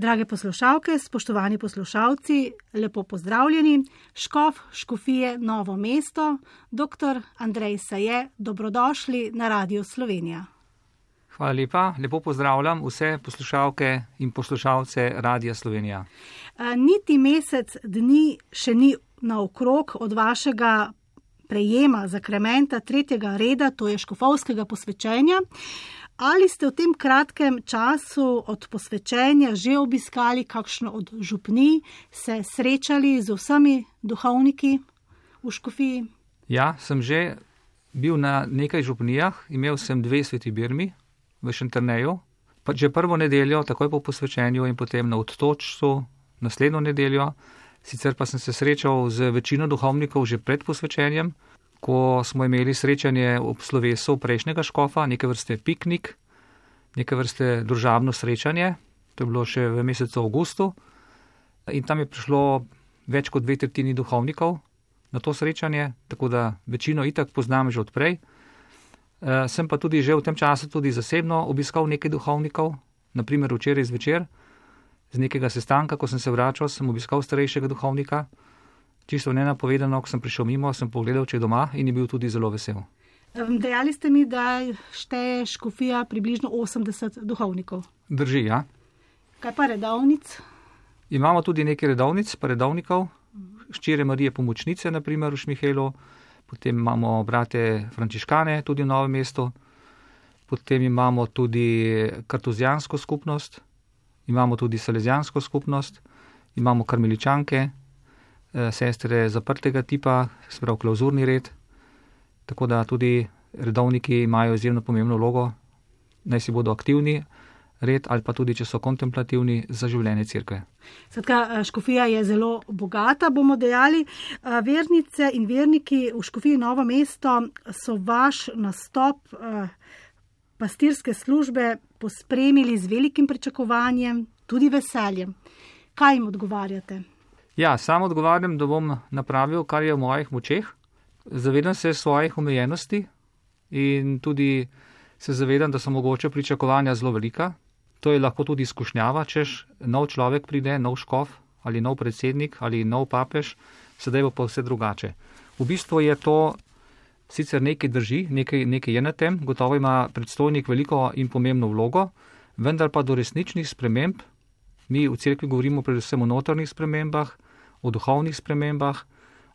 Drage poslušalke, spoštovani poslušalci, lepo pozdravljeni. Škof, škofije, novo mesto, dr. Andrej Saje, dobrodošli na Radio Slovenija. Hvala lepa, lepo pozdravljam vse poslušalke in poslušalce Radia Slovenija. Niti mesec dni še ni naokrog od vašega prejema zakrementa tretjega reda, to je škofovskega posvečenja. Ali ste v tem kratkem času od posvečenja že obiskali kakšno od župni, se srečali z vsemi duhovniki v škofiji? Ja, sem že bil na nekaj župnijah, imel sem dve sveti birmi v Šentrneju, pa že prvo nedeljo, takoj po posvečenju in potem na odtočcu naslednjo nedeljo. Sicer pa sem se srečal z večino duhovnikov že pred posvečenjem, ko smo imeli srečanje ob slovesu prejšnjega škofa, neke vrste piknik, neke vrste družabno srečanje, to je bilo še v mesecu avgustu. In tam je prišlo več kot dve tretjini duhovnikov na to srečanje, tako da večino itak poznam že odprej. E, sem pa tudi že v tem času tudi zasebno obiskal nekaj duhovnikov, naprimer včeraj zvečer, z nekega sestanka, ko sem se vračal, sem obiskal starejšega duhovnika čisto nenapovedano, ko sem prišel mimo, sem pogledal, če je doma in je bil tudi zelo vesel. Dejali ste mi, da šteje škofija približno 80 duhovnikov. Drži, ja. Kaj pa redovnic? Imamo tudi nekaj redovnic, pa redovnikov, ščire Marije pomočnice, naprimer v Šmihelu, potem imamo brate Frančiškane tudi v Novem mestu, potem imamo tudi kartuzijansko skupnost, imamo tudi salezijansko skupnost, imamo karmeličanke, sestre zaprtega tipa, sprav klauzurni red, tako da tudi redovniki imajo izjemno pomembno vlogo, naj si bodo aktivni red ali pa tudi, če so kontemplativni za življenje crkve. Skratka, eh, škofija je zelo bogata, bomo dejali. Eh, vernice in verniki v škofiji Novo mesto so vaš nastop pastirske službe pospremili z velikim pričakovanjem, tudi veseljem. Kaj jim odgovarjate? Ja, sam odgovarjam, da bom napravil, kar je v mojih močeh. Zavedam se svojih omejenosti in tudi se zavedam, da so mogoče pričakovanja zelo velika. To je lahko tudi izkušnjava, češ nov človek pride, nov škof ali nov predsednik ali nov papež, sedaj bo pa vse drugače. V bistvu je to sicer nekaj drži, nekaj, nekaj je na tem, gotovo ima predstojnik veliko in pomembno vlogo, vendar pa do resničnih sprememb, mi v cerkvi govorimo predvsem o notrnih spremembah, o duhovnih spremembah,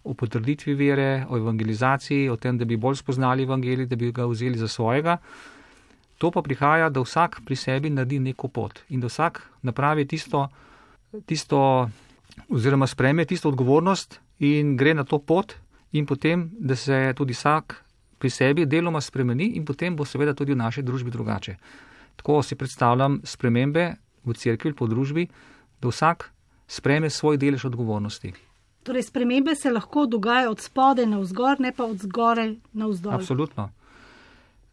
o potrditvi vere, o evangelizaciji, o tem, da bi bolj spoznali evangelij, da bi ga vzeli za svojega. To pa prihaja, da vsak pri sebi naredi neko pot in da vsak napravi tisto, tisto oziroma spreme tisto odgovornost in gre na to pot in potem, da se tudi vsak pri sebi deloma spremeni in potem bo seveda tudi v naši družbi drugače. Tako si predstavljam spremembe v cerkvi, po družbi, da vsak spreme svoj delež odgovornosti. Torej, spremembe se lahko dogajajo od spode na vzgor, ne pa od zgore na vzdolj. Absolutno.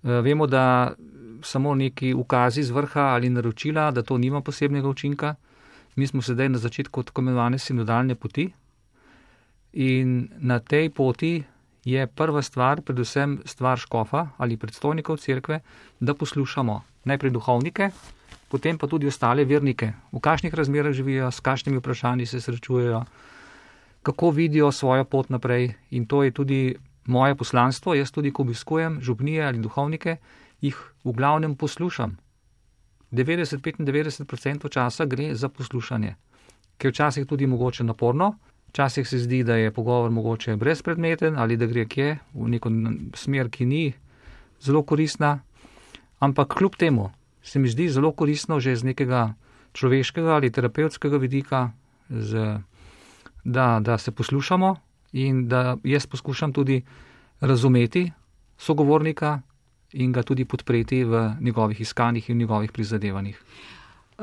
E, vemo, da samo neki ukazi z vrha ali naročila, da to nima posebnega učinka. Mi smo sedaj na začetku tako imenovane sinodalne poti in na tej poti je prva stvar, predvsem stvar škofa ali predstojnikov cerkve, da poslušamo najprej duhovnike, potem pa tudi ostale vernike, v kakšnih razmerah živijo, s kakšnimi vprašanji se srečujejo, kako vidijo svojo pot naprej. In to je tudi moje poslanstvo. Jaz tudi, ko obiskujem župnije ali duhovnike, jih v glavnem poslušam. 90-95% časa gre za poslušanje, ker včasih tudi mogoče naporno, včasih se zdi, da je pogovor mogoče brezpredmeten ali da gre kje v neko smer, ki ni zelo koristna, ampak kljub temu se mi zdi zelo koristno že z nekega človeškega ali terapevtskega vidika, z, da, da se poslušamo in da jaz poskušam tudi razumeti sogovornika in ga tudi podpreti v njegovih iskanjih in njegovih prizadevanjih.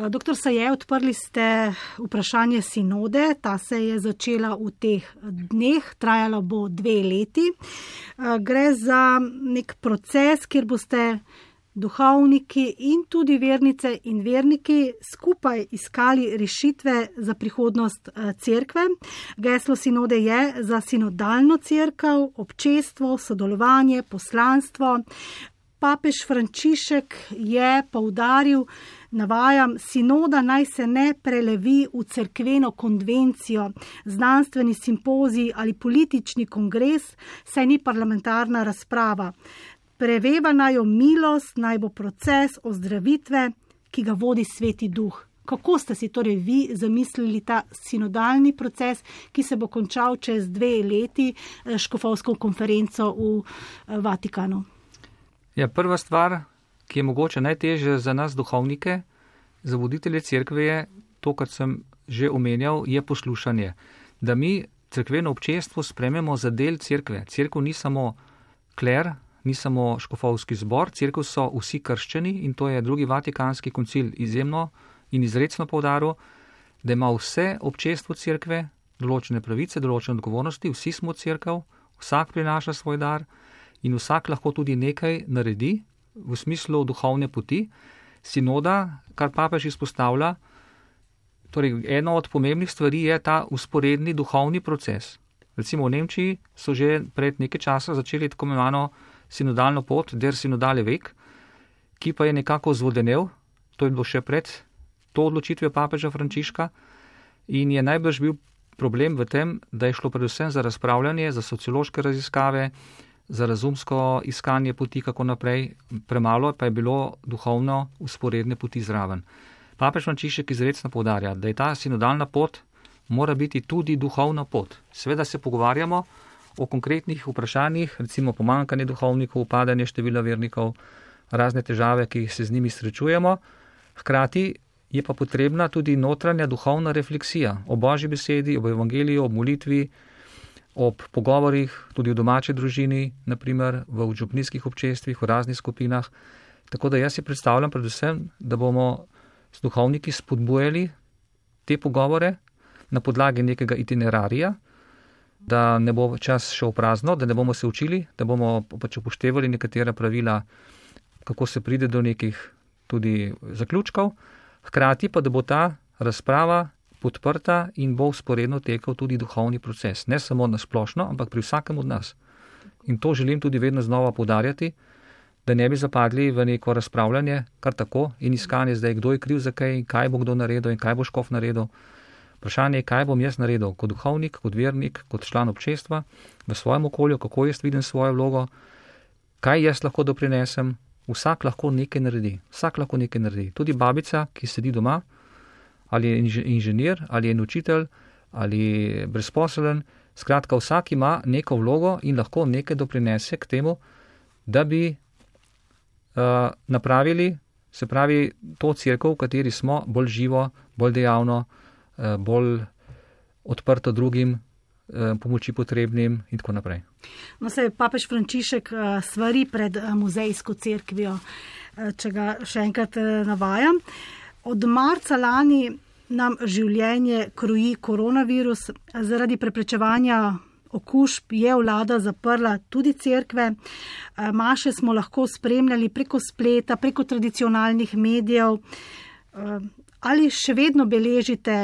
Doktor Saje, odprli ste vprašanje sinode, ta se je začela v teh dneh, trajala bo dve leti. Gre za nek proces, kjer boste duhovniki in tudi vernice in verniki skupaj iskali rešitve za prihodnost eh, cerkve. Geslo sinode je za sinodalno cerkev, občestvo, sodelovanje, poslanstvo. papež Frančišek je poudaril, navajam, sinoda naj se ne prelevi v cerkveno konvencijo, znanstveni simpozij ali politični kongres, saj ni parlamentarna razprava. Preveva naj jo milost, naj bo proces ozdravitve, ki ga vodi sveti duh. Kako ste si torej vi zamislili ta sinodalni proces, ki se bo končal čez dve leti eh, škofovsko konferenco v eh, Vatikanu? Ja, prva stvar, ki je mogoče najtežja za nas, duhovnike, za voditelje cerkve, je to, kar sem že omenjal, je poslušanje. Da mi cerkveno občestvo sprememo za del cerkve. Cerkev ni samo kler, ni samo škofovski zbor, cerkev so vsi krščani in to je drugi vatikanski koncil izjemno in izredno povdaril, da ima vse občestvo cerkve določene pravice, določene odgovornosti, vsi smo cerkev, vsak prinaša svoj dar in vsak lahko tudi nekaj naredi v smislu duhovne poti. Sinoda, kar papež izpostavlja, torej ena od pomembnih stvari je ta usporedni duhovni proces. Recimo v Nemčiji so že pred nekaj časa začeli tako imenovano sinodalno pot, der sinodale vek, ki pa je nekako zvodenel, to je bilo še pred to odločitvijo papeža Frančiška in je najbrž bil problem v tem, da je šlo predvsem za razpravljanje, za sociološke raziskave, za razumsko iskanje poti, kako naprej, premalo pa je bilo duhovno usporedne poti zraven. Papež Frančišek izredno povdarja, da je ta sinodalna pot mora biti tudi duhovna pot. Sveda se pogovarjamo o konkretnih vprašanjih, recimo pomankanje duhovnikov, upadanje števila vernikov, razne težave, ki se z njimi srečujemo, hkrati je pa potrebna tudi notranja duhovna refleksija o božji besedi, o evangeliju, o molitvi, ob pogovorih, tudi v domači družini, naprimer v učupniških občestvih, v raznih skupinah. Tako da jaz si predstavljam predvsem, da bomo s duhovniki spodbujali te pogovore na podlagi nekega itinerarija, da ne bo čas šel prazno, da ne bomo se učili, da bomo pač upoštevali nekatera pravila, kako se pride do nekih tudi zaključkov, hkrati pa da bo ta razprava podprta in bo usporedno tekel tudi duhovni proces, ne samo na splošno, ampak pri vsakem od nas. In to želim tudi vedno znova podarjati, da ne bi zapadli v neko razpravljanje kar tako in iskanje zdaj, kdo je kriv za kaj, kaj bo kdo naredil in kaj bo škof naredil. Vprašanje je, kaj bom jaz naredil kot duhovnik, kot vernik, kot član občestva v svojem okolju, kako jaz vidim svojo vlogo, kaj jaz lahko doprinesem. Vsak lahko nekaj naredi, vsak lahko nekaj naredi. Tudi babica, ki sedi doma, ali je inženir, ali je učitelj, ali je brezposelen. Skratka, vsak ima neko vlogo in lahko nekaj doprinese k temu, da bi uh, napravili, se pravi, to crkvo, v kateri smo, bolj živo, bolj dejavno, uh, bolj odprto drugim, uh, pomoči potrebnim in tako naprej. No, se je papež Frančišek uh, svari pred muzejsko crkvijo, če ga še enkrat navajam. Od marca lani nam življenje kroji koronavirus, zaradi preprečevanja okužb je vlada zaprla tudi cerkve. Maše smo lahko spremljali preko spleta, preko tradicionalnih medijev. Ali še vedno beležite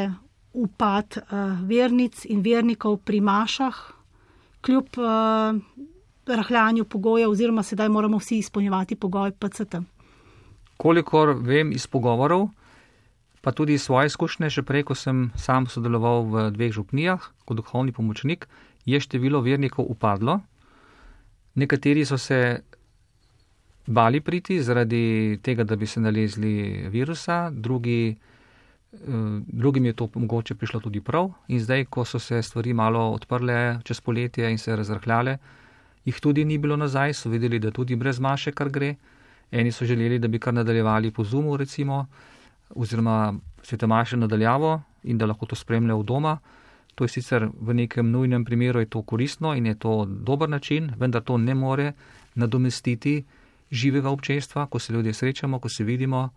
upad vernic in vernikov pri mašah, kljub rahljanju pogojev, oziroma sedaj moramo vsi izpolnjevati pogoje PCT? Kolikor vem iz pogovorov, pa tudi svoje izkušnje, še prej, ko sem sam sodeloval v dveh župnijah kot duhovni pomočnik, je število vernikov upadlo. Nekateri so se bali priti zaradi tega, da bi se nalezli virusa, drugi, eh, drugim je to mogoče prišlo tudi prav. In zdaj, ko so se stvari malo odprle čez poletje in se razrahljale, jih tudi ni bilo nazaj, so videli, da tudi brez maše kar gre. Eni so želeli, da bi kar nadaljevali po zumu, recimo oziroma svetemaše nadaljavo in da lahko to spremljajo v doma. To je sicer v nekem nujnem primeru je to koristno in je to dober način, vendar to ne more nadomestiti živega občestva, ko se ljudje srečamo, ko se vidimo,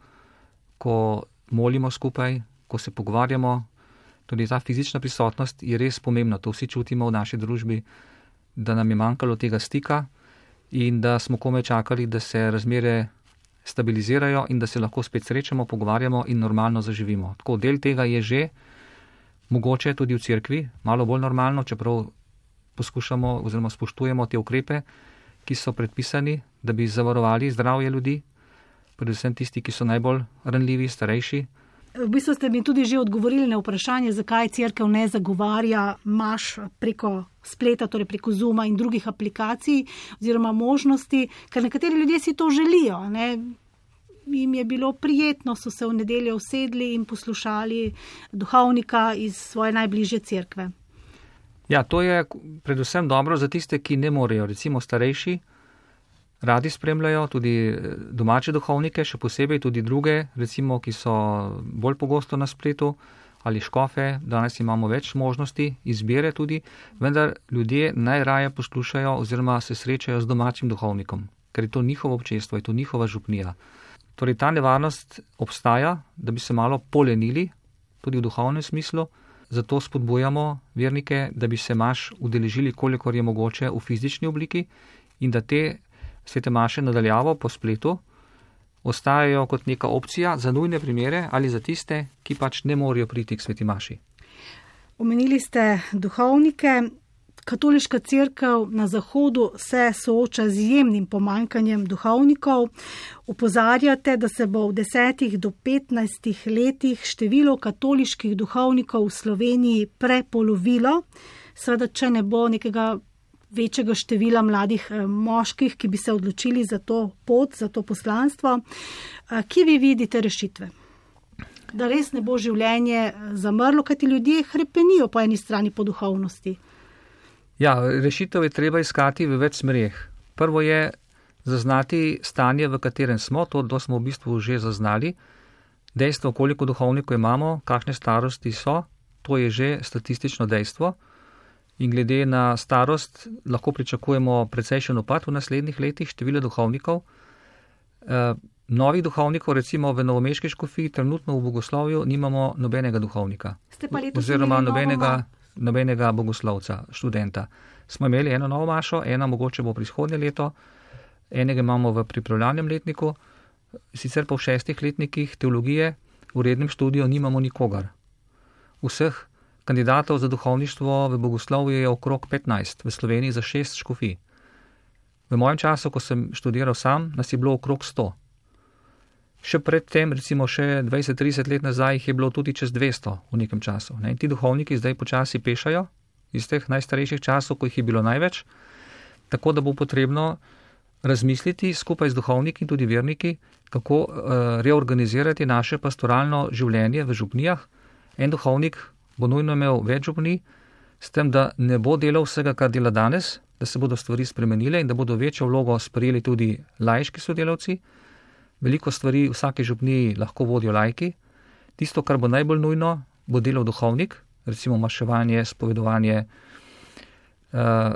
ko molimo skupaj, ko se pogovarjamo. Tudi ta fizična prisotnost je res pomembna, to vsi čutimo v naši družbi, da nam je manjkalo tega stika in da smo komaj čakali, da se razmere stabilizirajo in da se lahko spet srečamo, pogovarjamo in normalno zaživimo. Tako del tega je že mogoče tudi v cerkvi, malo bolj normalno, čeprav poskušamo oziroma spoštujemo te ukrepe, ki so predpisani, da bi zavarovali zdravje ljudi, predvsem tisti, ki so najbolj ranljivi, starejši. V bistvu ste mi tudi že odgovorili na vprašanje, zakaj crkva ne zagovarja maš preko spleta, torej preko Zuma in drugih aplikacij oziroma možnosti, ker nekateri ljudje si to želijo. Ne? Jim je bilo prijetno, so se v nedeljo usedli in poslušali duhovnika iz svoje najbližje crkve. Ja, to je predvsem dobro za tiste, ki ne morejo, recimo starejši, radi spremljajo tudi eh, domače duhovnike, še posebej tudi druge, recimo, ki so bolj pogosto na spletu ali škofe. Danes imamo več možnosti izbire tudi, vendar ljudje najraje poslušajo oziroma se srečajo z domačim duhovnikom, ker je to njihovo občestvo, je to njihova župnija. Torej ta nevarnost obstaja, da bi se malo polenili, tudi v duhovnem smislu. Zato spodbujamo vernike, da bi se maš udeležili, kolikor je mogoče v fizični obliki in da te svete maše nadaljavo po spletu ostajajo kot neka opcija za nujne primere ali za tiste, ki pač ne morejo priti k sveti maši. Omenili ste duhovnike. Katoliška crkva na Zahodu se sooča z jemnim pomankanjem duhovnikov. Upozarjate, da se bo v desetih do petnajstih letih število katoliških duhovnikov v Sloveniji prepolovilo. Sveda, če ne bo nekega večjega števila mladih eh, moških, ki bi se odločili za to pot, za to poslanstvo. Eh, kje vi vidite rešitve? Da res ne bo življenje eh, zamrlo, kajti ljudje hrepenijo po eni strani po duhovnosti. Ja, rešitev je treba iskati v več smerih. Prvo je zaznati stanje, v katerem smo, to, to smo v bistvu že zaznali. Dejstvo, koliko duhovnikov imamo, kakšne starosti so, to je že statistično dejstvo in glede na starost lahko pričakujemo precejšen upad v naslednjih letih števila duhovnikov. E, novih duhovnikov, recimo v Novomeški škofiji, trenutno v bogoslovju nimamo nobenega duhovnika. Oziroma nobenega, nobenega bogoslovca, študenta. Smo imeli eno novo mašo, ena mogoče bo prihodnje leto, enega imamo v pripravljalnem letniku, sicer pa v šestih letnikih teologije v rednem študiju nimamo nikogar. Vseh Kandidatov za duhovništvo v Bogoslovju je okrog 15, v Sloveniji za 6 škofij. V mojem času, ko sem študiral sam, nas je bilo okrog 100. Še predtem, recimo še 20-30 let nazaj, jih je bilo tudi čez 200 v nekem času. Ne? In ti duhovniki zdaj počasi pešajo iz teh najstarejših časov, ko jih je bilo največ, tako da bo potrebno razmisliti skupaj z duhovniki in tudi verniki, kako uh, reorganizirati naše pastoralno življenje v župnijah. En duhovnik bo nujno imel več župni, s tem, da ne bo delal vsega, kar dela danes, da se bodo stvari spremenile in da bodo večjo vlogo sprejeli tudi lajški sodelavci. Veliko stvari v vsaki župniji lahko vodijo lajki. Tisto, kar bo najbolj nujno, bo delal duhovnik, recimo maševanje, spovedovanje, eh,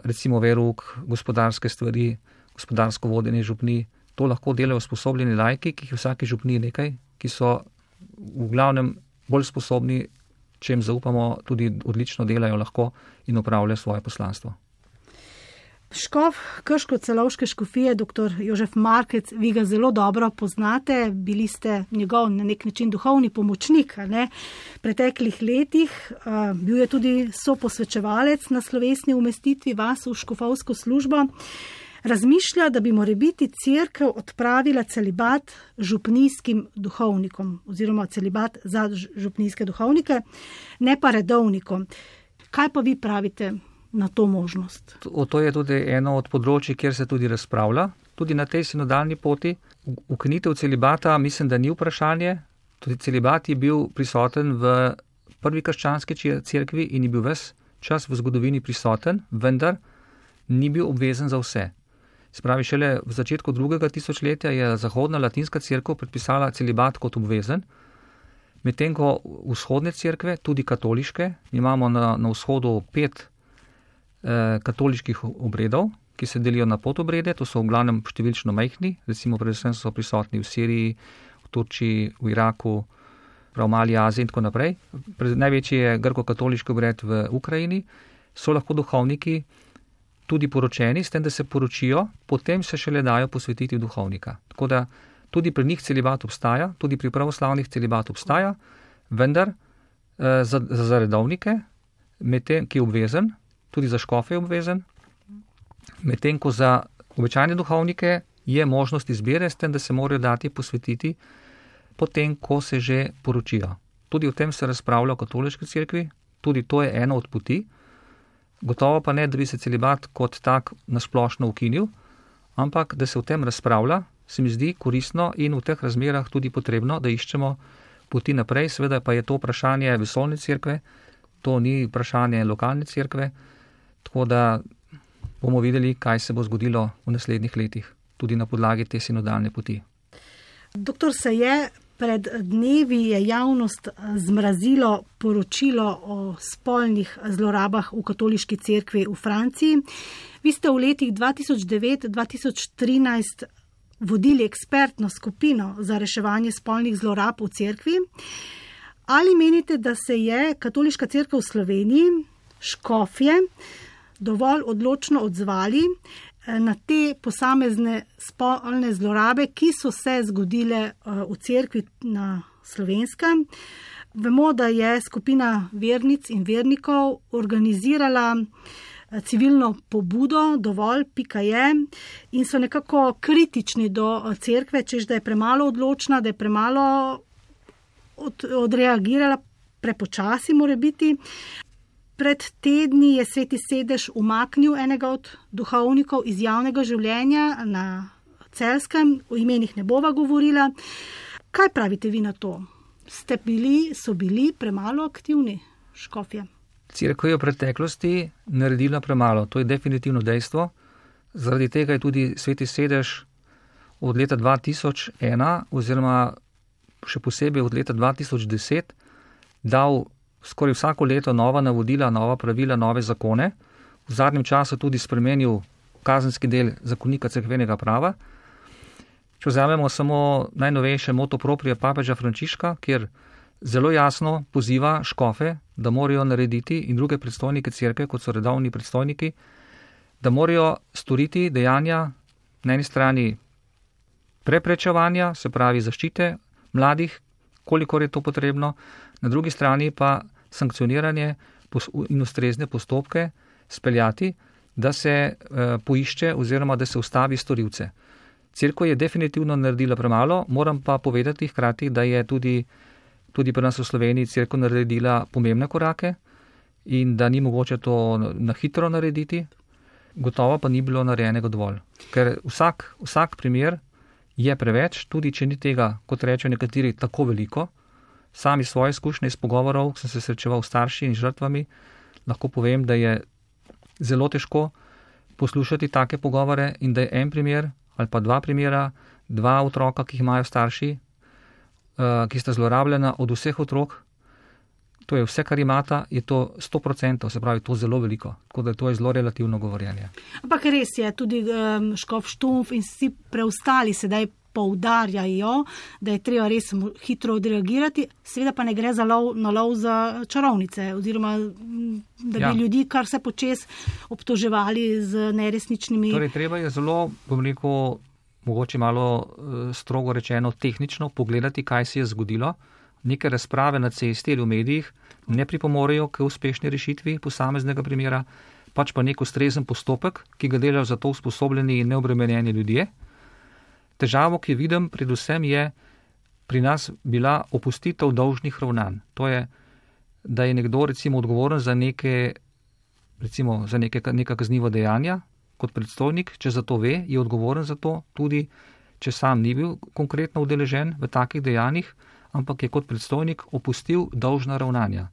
recimo veruk, gospodarske stvari, gospodarsko vodenje župni. To lahko delajo sposobljeni lajki, ki jih v vsaki župniji nekaj, ki so v glavnem bolj sposobni če jim zaupamo, tudi odlično delajo lahko in upravljajo svoje poslanstvo. Škof Krško celovške škofije, dr. Jožef Markec, vi ga zelo dobro poznate, bili ste njegov na nek način duhovni pomočnik ne? v preteklih letih, bil je tudi soposvečevalec na slovesni umestitvi vas v škofovsko službo. Razmišlja, da bi more biti crkva odpravila celibat župnijskim duhovnikom oziroma celibat za župnijske duhovnike, ne pa redovnikom. Kaj pa vi pravite na to možnost? O to je tudi eno od področji, kjer se tudi razpravlja. Tudi na tej sinodalni poti ukinitev celibata mislim, da ni vprašanje. Tudi celibat je bil prisoten v prvi krščanski cerkvi in je bil ves čas v zgodovini prisoten, vendar ni bil obvezen za vse. Spravi, šele v začetku drugega tisočletja je Zahodna latinska crkva predpisala celibat kot obvezen, medtem ko vzhodne crkve, tudi katoliške, imamo na, na vzhodu pet eh, katoliških obredov, ki se delijo na potobrede, to so v glavnem številčno majhni, recimo predvsem so prisotni v Siriji, v Turčiji, v Iraku, prav mali Aziji in tako naprej. Največji je grko-katoliški obred v Ukrajini, so lahko duhovniki tudi poročeni, s tem, da se poročijo, potem se šele dajo posvetiti v duhovnika. Tako da tudi pri njih celibat obstaja, tudi pri pravoslavnih celibat obstaja, vendar eh, za, za redovnike, medtem, ki je obvezen, tudi za škofe je obvezen, medtem ko za Običajne duhovnike je možnost izbire, s tem, da se morajo dati posvetiti, potem, ko se že poročijo. Tudi o tem se razpravlja v katoliški cerkvi, tudi to je ena od poti. Gotovo pa ne, da bi se celibat kot tak nasplošno ukinil, ampak da se o tem razpravlja, se mi zdi koristno in v teh razmerah tudi potrebno, da iščemo poti naprej. Seveda pa je to vprašanje vesolne cerkve, to ni vprašanje lokalne cerkve, tako da bomo videli, kaj se bo zgodilo v naslednjih letih, tudi na podlagi te sinodalne poti. Doktor se je pred dnevi je javnost zmrazilo poročilo o spolnih zlorabah v katoliški cerkvi v Franciji. Vi ste v letih 2009-2013 vodili ekspertno skupino za reševanje spolnih zlorab v cerkvi. Ali menite, da se je katoliška cerkev v Sloveniji, škofje, dovolj odločno odzvali eh, na te posamezne spolne zlorabe, ki so se zgodile eh, v cerkvi na slovenskem? Vemo, da je skupina vernic in vernikov organizirala eh, civilno pobudo, dovolj pika je, in so nekako kritični do cerkve, čež da je premalo odločna, da je premalo od, odreagirala, prepočasi mora biti. Pred tedni je sveti sedež umaknil enega od duhovnikov iz javnega življenja na celskem, o imenih ne bova govorila. Kaj pravite vi na to? Ste bili, so bili premalo aktivni škofje? Cirkev je v preteklosti naredila premalo, to je definitivno dejstvo. Zaradi tega je tudi sveti sedež od leta 2001 oziroma še posebej od leta 2010 dal skoraj vsako leto nova navodila, nova pravila, nove zakone, v zadnjem času tudi spremenil kazenski del zakonika crkvenega prava. Če vzamemo samo najnovejše moto proprije papeža Frančiška, kjer zelo jasno poziva škofe, da morajo narediti in druge predstojnike crkve, kot so redovni predstojniki, da morajo storiti dejanja na eni strani preprečevanja, se pravi zaščite mladih, kolikor je to potrebno, na drugi strani pa sankcioniranje in ustrezne postopke speljati, da se eh, poišče oziroma da se ustavi storilce. Cirko je definitivno naredila premalo, moram pa povedati hkrati, da je tudi, tudi pri nas v Sloveniji cirko naredila pomembne korake in da ni mogoče to na hitro narediti, gotovo pa ni bilo narejenega dovolj. Ker vsak, vsak primer je preveč, tudi če ni tega, kot rečejo nekateri, tako veliko. Sami svoje izkušnje iz pogovorov sem se srečeval s starši in žrtvami, lahko povem, da je zelo težko poslušati take pogovore in da je en primer ali pa dva primera, dva otroka, ki jih imajo starši, uh, ki sta zlorabljena od vseh otrok, to je vse, kar imata, je to 100%, se pravi, to zelo veliko. Tako da to je zelo relativno govorjenje. Ampak res je, tudi um, Škof Štumf in vsi preostali sedaj poudarjajo, da je treba res hitro odreagirati, seveda pa ne gre za lov, na lov za čarovnice, oziroma da bi ja. ljudi kar se počes obtoževali z neresničnimi. Torej, treba je zelo, bom rekel, mogoče malo uh, strogo rečeno, tehnično pogledati, kaj se je zgodilo neke razprave na cesti ali v medijih ne pripomorejo k uspešni rešitvi posameznega primera, pač pa nek ustrezen postopek, ki ga delajo za to usposobljeni in neobremenjeni ljudje. Težavo, ki jo vidim, predvsem je pri nas bila opustitev dolžnih ravnanj. To je, da je nekdo recimo odgovoren za neke, recimo za neke, neka kaznivo dejanja kot predstojnik, če za to ve, je odgovoren za to tudi, če sam ni bil konkretno udeležen v takih dejanjih ampak je kot predstojnik opustil dolžna ravnanja.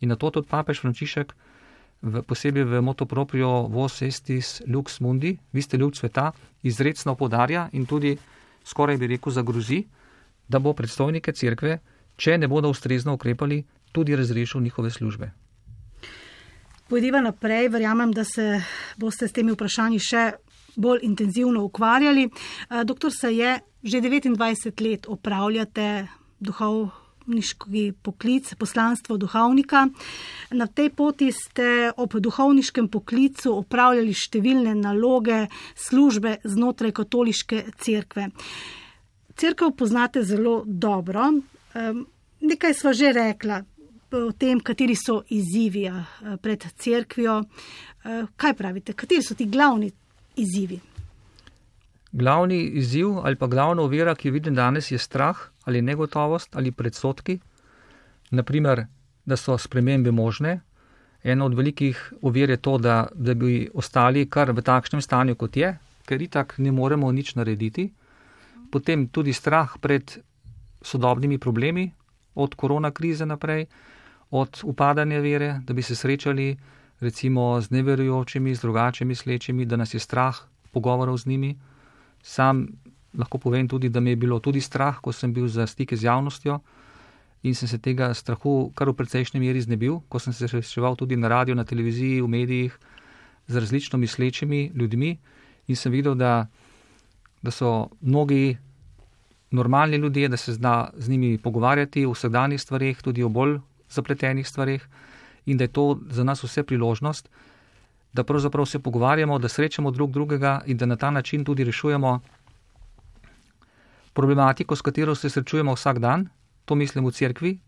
In na to tudi papež Frančišek, v, posebej v motoproprio Vos Estis Lux Mundi, vi ste ljub sveta, izredno podarja in tudi skoraj bi rekel zagrozi, da bo predstojnike cerkve, če ne bodo ustrezno ukrepali, tudi razrešil njihove službe. Pojdiva naprej, verjamem, da se boste s temi vprašanji še bolj intenzivno ukvarjali. Eh, doktor se je že 29 let opravljate duhovniški poklic, poslanstvo duhovnika. Na tej poti ste ob duhovniškem poklicu opravljali številne naloge, službe znotraj katoliške cerkve. Cerkev poznate zelo dobro. Nekaj sva že rekla o tem, kateri so izzivi pred cerkvijo. Kaj pravite, kateri so ti glavni izzivi? Glavni izziv ali pa glavna ovira, ki jo vidim danes, je strah ali negotovost ali predsotki. Naprimer, da so spremembe možne. Ena od velikih ovir je to, da, da bi ostali kar v takšnem stanju, kot je, ker itak ne moremo nič narediti. Potem tudi strah pred sodobnimi problemi, od korona krize naprej, od upadanja vere, da bi se srečali recimo z neverujočimi, z drugačimi slečimi, da nas je strah pogovorov z njimi. Sam lahko povem tudi, da mi je bilo tudi strah, ko sem bil za stike z javnostjo in sem se tega strahu kar v precejšnji meri znebil, ko sem se srečeval tudi na radiju, na televiziji, v medijih z različno mislečimi ljudmi in sem videl, da, da so mnogi normalni ljudje, da se zna z njimi pogovarjati o vsakdanjih stvarih, tudi o bolj zapletenih stvarih in da je to za nas vse priložnost, da pravzaprav se pogovarjamo, da srečamo drug drugega in da na ta način tudi rešujemo problematiko, s katero se srečujemo vsak dan, to mislim v cerkvi,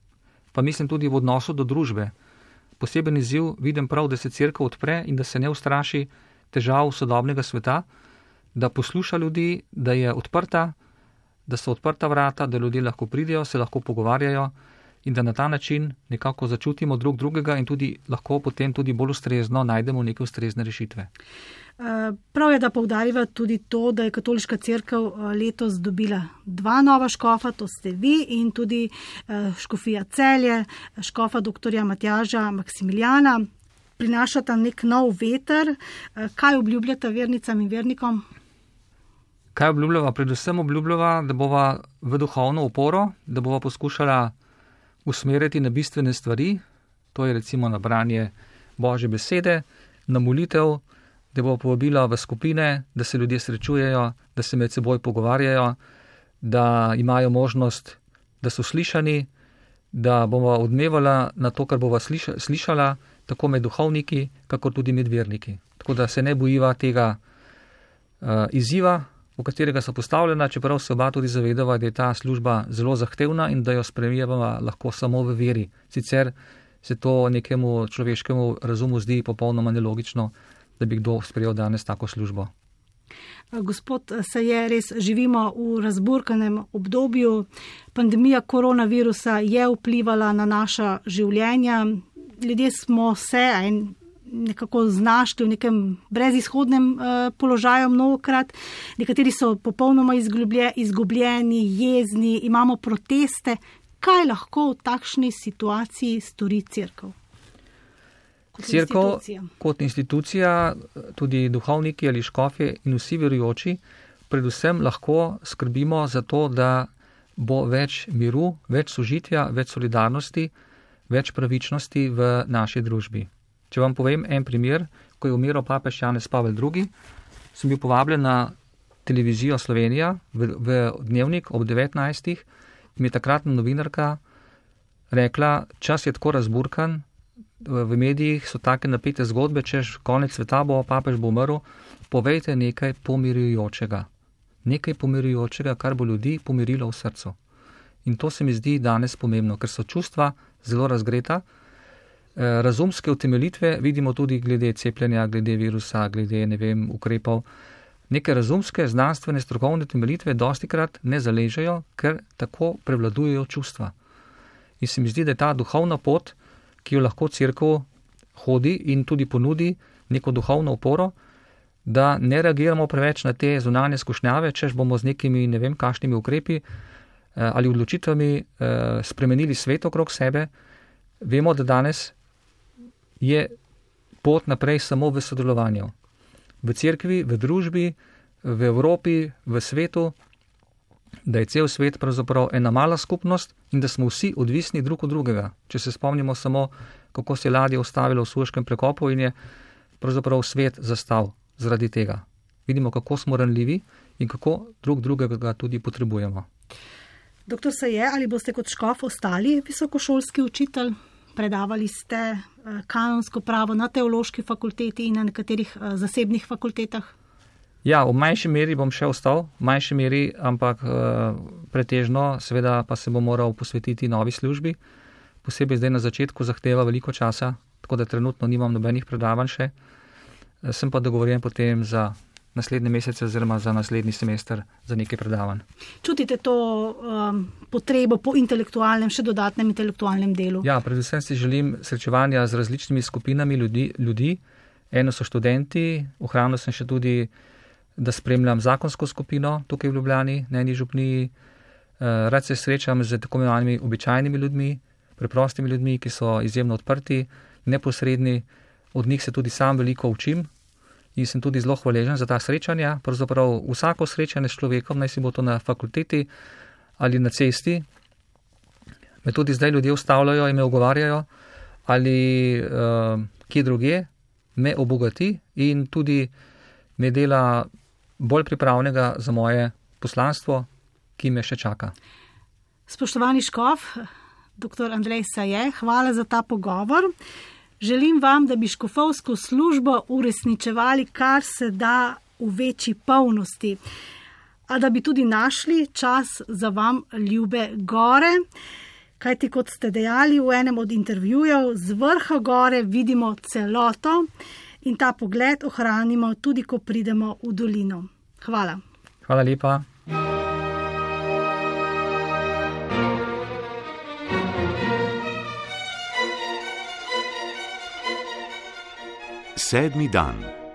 pa mislim tudi v odnosu do družbe. Poseben izziv vidim prav, da se crkva odpre in da se ne ustraši težav sodobnega sveta, da posluša ljudi, da je odprta, da so odprta vrata, da ljudje lahko pridejo, se lahko pogovarjajo in da na ta način nekako začutimo drug drugega in tudi lahko potem tudi bolj ustrezno najdemo neke ustrezne rešitve. Eh, prav je, da povdarjiva tudi to, da je katoliška crkva eh, letos dobila dva nova škofa, to ste vi in tudi eh, škofija celje, škofa dr. Matjaža Maksimiljana. Prinašata nek nov veter. Kaj obljubljate vernicam in vernikom? Kaj obljubljava? Predvsem obljubljava, da bova v duhovno oporo, da bova poskušala usmeriti na bistvene stvari, to je recimo na branje Božje besede, na molitev, da bo povabila v skupine, da se ljudje srečujejo, da se med seboj pogovarjajo, da imajo možnost, da so slišani, da bomo odmevala na to, kar bova slišala, tako med duhovniki, kako tudi med verniki. Tako da se ne bojiva tega uh, izziva, v katerega so postavljena, čeprav se oba tudi zavedava, da je ta služba zelo zahtevna in da jo spremljava lahko samo v veri. Sicer se to nekemu človeškemu razumu zdi popolnoma nelogično, da bi kdo sprejel danes tako službo. Gospod, se je res živimo v razburkanem obdobju. Pandemija koronavirusa je vplivala na naša življenja. Ljudje smo se nekako znašli v nekem brezizhodnem uh, položaju mnogokrat, nekateri so popolnoma izgubljeni, jezni, imamo proteste. Kaj lahko v takšni situaciji stori crkva? Crkva kot institucija, tudi duhovniki ali škofi in vsi verujoči, predvsem lahko skrbimo za to, da bo več miru, več sožitja, več solidarnosti, več pravičnosti v naši družbi. Če vam povem en primer, ko je umiral papež Janez Pavel II, sem bil povabljen na televizijo Slovenija v, v dnevnik ob 19. in mi je takratna novinarka rekla, čas je tako razburkan, v medijih so take napete zgodbe, češ konec sveta bo, papež bo umrl, povejte nekaj pomirjujočega. Nekaj pomirjujočega, kar bo ljudi pomirilo v srcu. In to se mi zdi danes pomembno, ker so čustva zelo razgreta. Eh, razumske utemeljitve vidimo tudi glede cepljenja, glede virusa, glede ne vem, ukrepov. Neke razumske, znanstvene, strokovne utemeljitve dosti krat ne zaležejo, ker tako prevladujejo čustva. In se mi zdi, da je ta duhovna pot, ki jo lahko crkva hodi in tudi ponudi neko duhovno oporo, da ne reagiramo preveč na te zunanje skušnjave, čež bomo z nekimi ne vem kakšnimi ukrepi eh, ali odločitvami eh, spremenili svet okrog sebe. Vemo, da danes je pot naprej samo v sodelovanju. V cerkvi, v družbi, v Evropi, v svetu, da je cel svet pravzaprav ena mala skupnost in da smo vsi odvisni drug od drugega. Če se spomnimo samo, kako se je ladja ustavila v suškem prekopu in je pravzaprav svet zastal zaradi tega. Vidimo, kako smo ranljivi in kako drug drugega tudi potrebujemo. Doktor se je, ali boste kot škof ostali visokošolski učitelj? Predavali ste eh, kanonsko pravo na teološki fakulteti in na nekaterih eh, zasebnih fakultetah? Ja, v manjši meri bom še ostal, v manjši meri, ampak eh, pretežno, seveda pa se bom moral posvetiti novi službi. Posebej zdaj na začetku zahteva veliko časa, tako da trenutno nimam nobenih predavanj še. Sem pa dogovorjen potem za naslednje mesece oziroma za naslednji semester za nekaj predavanj. Čutite to um, potrebo po intelektualnem, še dodatnem intelektualnem delu? Ja, predvsem si želim srečevanja z različnimi skupinami ljudi. ljudi. Eno so študenti, ohranil sem še tudi, da spremljam zakonsko skupino tukaj v Ljubljani, na eni župniji. Uh, rad se srečam z tako imenovanimi običajnimi ljudmi, preprostimi ljudmi, ki so izjemno odprti, neposredni, od njih se tudi sam veliko učim in sem tudi zelo hvaležen za ta srečanja. Pravzaprav vsako srečanje s človekom, naj si bo to na fakulteti ali na cesti, me tudi zdaj ljudje ustavljajo in me ogovarjajo, ali uh, kje druge, me obogati in tudi me dela bolj pripravnega za moje poslanstvo, ki me še čaka. Spoštovani Škov, dr. Andrej Saje, hvala za ta pogovor. Želim vam, da bi škofovsko službo uresničevali kar se da v večji polnosti, a da bi tudi našli čas za vam ljube gore. Kajti, kot ste dejali v enem od intervjujev, z vrha gore vidimo celoto in ta pogled ohranimo tudi, ko pridemo v dolino. Hvala. Hvala lepa. Sedmi dan.